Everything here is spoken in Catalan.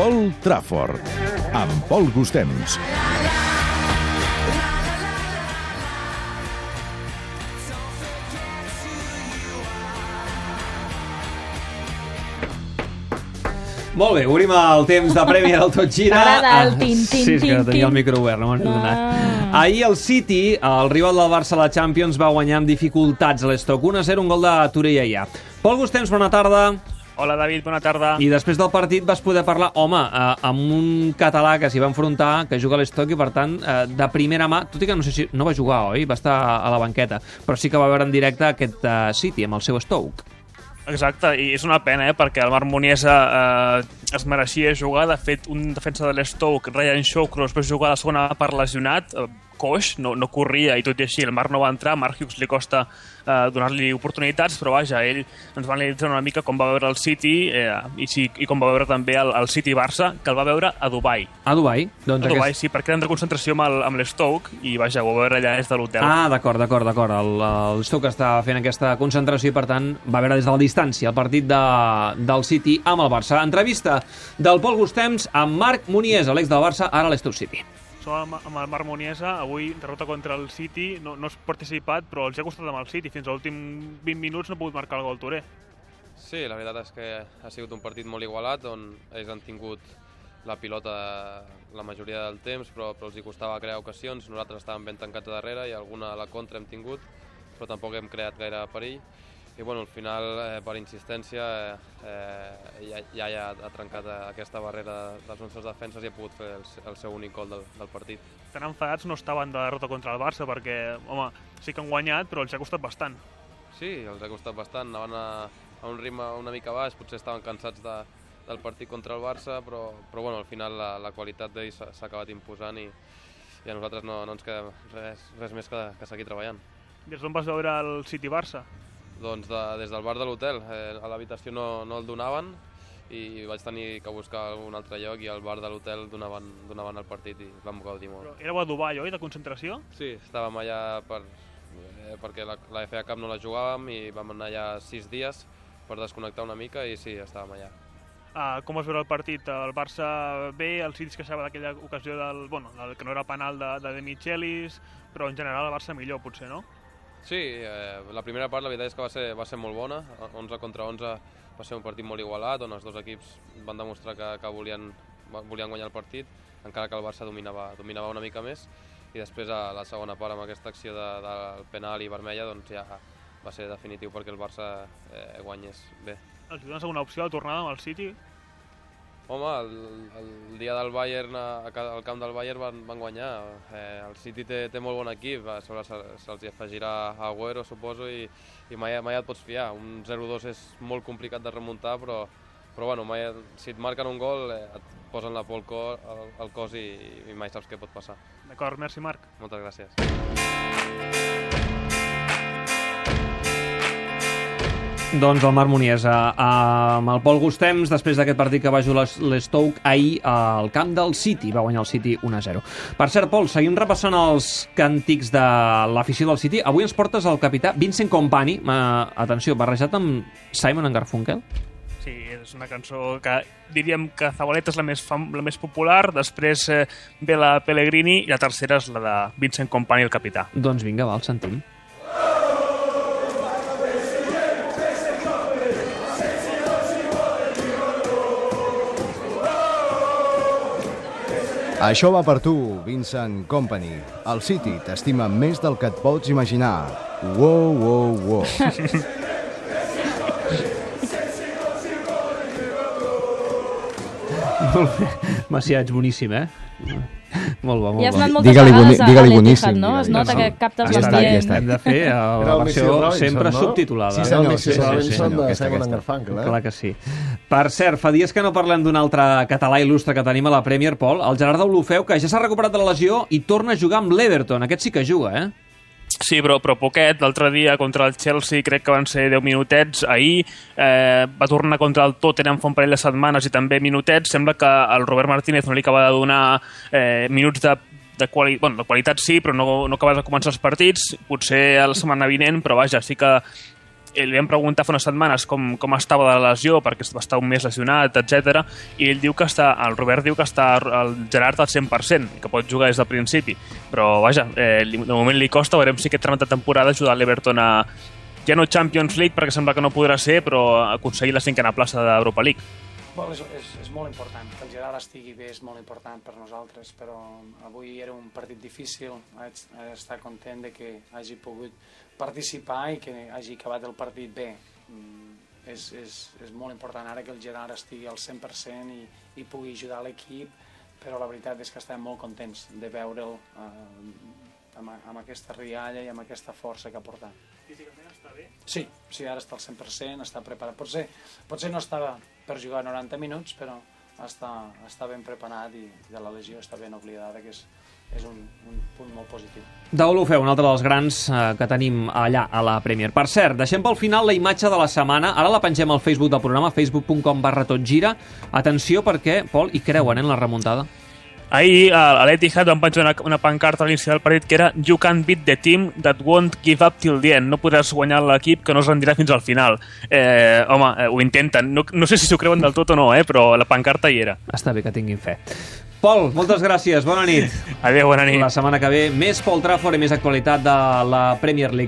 Paul Trafford, amb Pol Gustems. Molt bé, obrim el temps de premi al Tot Gira. M'agrada el Ah, tin, tin, Sí, és que tenia el micro obert, no m'ho Ah. donat. Ahir el City, el rival del Barça a la Champions, va guanyar amb dificultats a l'Estoc. 1-0, un gol de Torella ja. Pol Gustems, bona tarda. Hola David, bona tarda. I després del partit vas poder parlar, home, eh, amb un català que s'hi va enfrontar, que juga a l'Estoc i, per tant, eh, de primera mà, tot i que no sé si no va jugar, oi? Va estar a la banqueta, però sí que va veure en directe aquest eh, City amb el seu Stoke. Exacte, i és una pena, eh, perquè el Marc Muniesa eh, es mereixia jugar. De fet, un defensa de l'Stoke, Ryan Shawcross, va jugar a la segona part lesionat, eh, coix, no, no corria, i tot i així el Marc no va entrar. Marc Hughes li costa eh, donar-li oportunitats, però vaja, ell ens va analitzar una mica com va veure el City eh, i, sí, i com va veure també el, el City-Barça, que el va veure a Dubai. A Dubai? Doncs A Dubai, aquest... sí, perquè eren de concentració amb el- amb l'Stoke i vaja, ho va veure allà des de l'hotel. Ah, d'acord, d'acord, d'acord. El, el Stoke estava fent aquesta concentració i, per tant, va veure des de la distància el partit de, del City amb el Barça. Entrevista del Pol Gustems amb Marc Munies, l'ex del Barça, ara a l'Stoke City. Som amb, el Marc Muniesa, avui derrota contra el City, no, no has participat, però els ha costat amb el City, fins als últims 20 minuts no ha pogut marcar el gol Touré. Sí, la veritat és que ha sigut un partit molt igualat on ells han tingut la pilota la majoria del temps però, però els hi costava crear ocasions, nosaltres estàvem ben tancats a darrere i alguna a la contra hem tingut però tampoc hem creat gaire perill i bueno, al final eh, per insistència eh, eh, ja, ja, ja ha trencat aquesta barrera dels nostres defenses i ha pogut fer el, el seu únic gol del, del partit. Tan enfadats no estaven de derrota contra el Barça, perquè, home, sí que han guanyat, però els ha costat bastant. Sí, els ha costat bastant, anaven a, a un ritme una mica baix, potser estaven cansats de, del partit contra el Barça, però, però bueno, al final la, la qualitat d'ells s'ha s'ha acabat imposant i, i a nosaltres no, no ens queda res, res més que, que seguir treballant. Des d'on vas veure el City-Barça? Doncs de, des del bar de l'hotel, eh, a l'habitació no, no el donaven i vaig tenir que buscar un altre lloc i al bar de l'hotel donaven, donaven el partit i vam gaudir molt. Però éreu a Dubai, oi, de concentració? Sí, estàvem allà per, eh, perquè la, la FA Cup no la jugàvem i vam anar allà sis dies per desconnectar una mica i sí, estàvem allà. Uh, com vas veure el partit? El Barça bé, el City es queixava d'aquella ocasió del, bueno, del que no era penal de, de De Michelis, però en general el Barça millor, potser, no? Sí, eh, la primera part la veritat és que va ser, va ser molt bona, 11 contra 11 va ser un partit molt igualat on els dos equips van demostrar que, que volien, volien guanyar el partit, encara que el Barça dominava, dominava una mica més i després a la segona part amb aquesta acció de, del penal i vermella doncs ja va ser definitiu perquè el Barça eh, guanyés bé. Els dones alguna opció a tornada amb el City? Home, el, el dia del Bayern, al camp del Bayern van, van guanyar. Eh, el City té, té molt bon equip, a sobre se- se'ls hi afegirà Agüero, suposo, i, i mai, mai et pots fiar. Un 0-2 és molt complicat de remuntar, però, però bueno, mai, si et marquen un gol eh, et posen la por al, cor, al, al cos i, i mai saps què pot passar. D'acord, merci Marc. Moltes gràcies. Doncs el Marc Munies, eh, amb el Pol Gustems, després d'aquest partit que va jugar l'Stoke ahir al camp del City, va guanyar el City 1-0. Per cert, Pol, seguim repassant els càntics de l'afició del City. Avui ens portes el capità Vincent Company, eh, atenció, barrejat amb Simon Garfunkel. Sí, és una cançó que diríem que Zabaleta és la més, fam la més popular, després eh, ve la Pellegrini i la tercera és la de Vincent Company, el capità. Doncs vinga, va, el sentim. Això va per tu, Vincent Company. El City t'estima més del que et pots imaginar. Wow, wow, wow. Molt bé. Macià, ets boníssim, eh? Molt bo, molt Ja has bo. anat moltes boni- vegades a l'Etihad, boníssim, no? Es nota que captes Ja està, ja l'ambient. està. Hem de fer eh, la versió sempre subtitulada. Sí, Sí, senyor, sí, senyor, aquesta, aquesta. Eh? Clar que sí. Per cert, fa dies que no parlem d'un altre català il·lustre que tenim a la Premier, Pol, el Gerard Deulofeu, que ja s'ha recuperat de la lesió i torna a jugar amb l'Everton. Aquest sí que juga, eh? Sí, però, però poquet. L'altre dia contra el Chelsea crec que van ser 10 minutets. Ahir eh, va tornar contra el Tottenham fa un parell de setmanes i també minutets. Sembla que el Robert Martínez no li acaba de donar eh, minuts de de, quali bueno, de qualitat sí, però no, no acabes de començar els partits, potser a la setmana vinent, però vaja, sí que li vam preguntar fa unes setmanes com, com estava de la lesió, perquè va estar un mes lesionat, etc. i ell diu que està, el Robert diu que està el Gerard al 100%, que pot jugar des del principi, però vaja, eh, de moment li costa, veurem si aquest tram de temporada ajuda l'Everton a, ja no Champions League, perquè sembla que no podrà ser, però aconseguir la cinquena plaça d'Europa League. Bueno, és, és, és molt important, que el Gerard estigui bé és molt important per nosaltres, però avui era un partit difícil, haig d'estar content de que hagi pogut participar i que hagi acabat el partit bé. Mm, és, és, és molt important ara que el Gerard estigui al 100% i, i pugui ajudar l'equip, però la veritat és que estem molt contents de veure'l eh, amb, amb aquesta rialla i amb aquesta força que ha portat. Sí, sí, ara està al 100%, està preparat. Potser, potser no estava per jugar 90 minuts, però està, està ben preparat i de la lesió està ben oblidada, que és, és un, un punt molt positiu. Deulofeu, un altre dels grans eh, que tenim allà a la Premier. Per cert, deixem pel final la imatge de la setmana. Ara la pengem al Facebook del programa, facebook.com barra tot gira. Atenció perquè, Pol, hi creuen eh, en la remuntada? Ahir a l'Etihad van penjar una, una pancarta a l'inici del partit que era You can't beat the team that won't give up till the end. No podràs guanyar l'equip que no es rendirà fins al final. Eh, home, eh, ho intenten. No, no sé si s'ho creuen del tot o no, eh, però la pancarta hi era. Està bé que tinguin fe. Pol, moltes gràcies, bona nit. Adéu, bona nit. La setmana que ve, més Paul Trafford i més actualitat de la Premier League.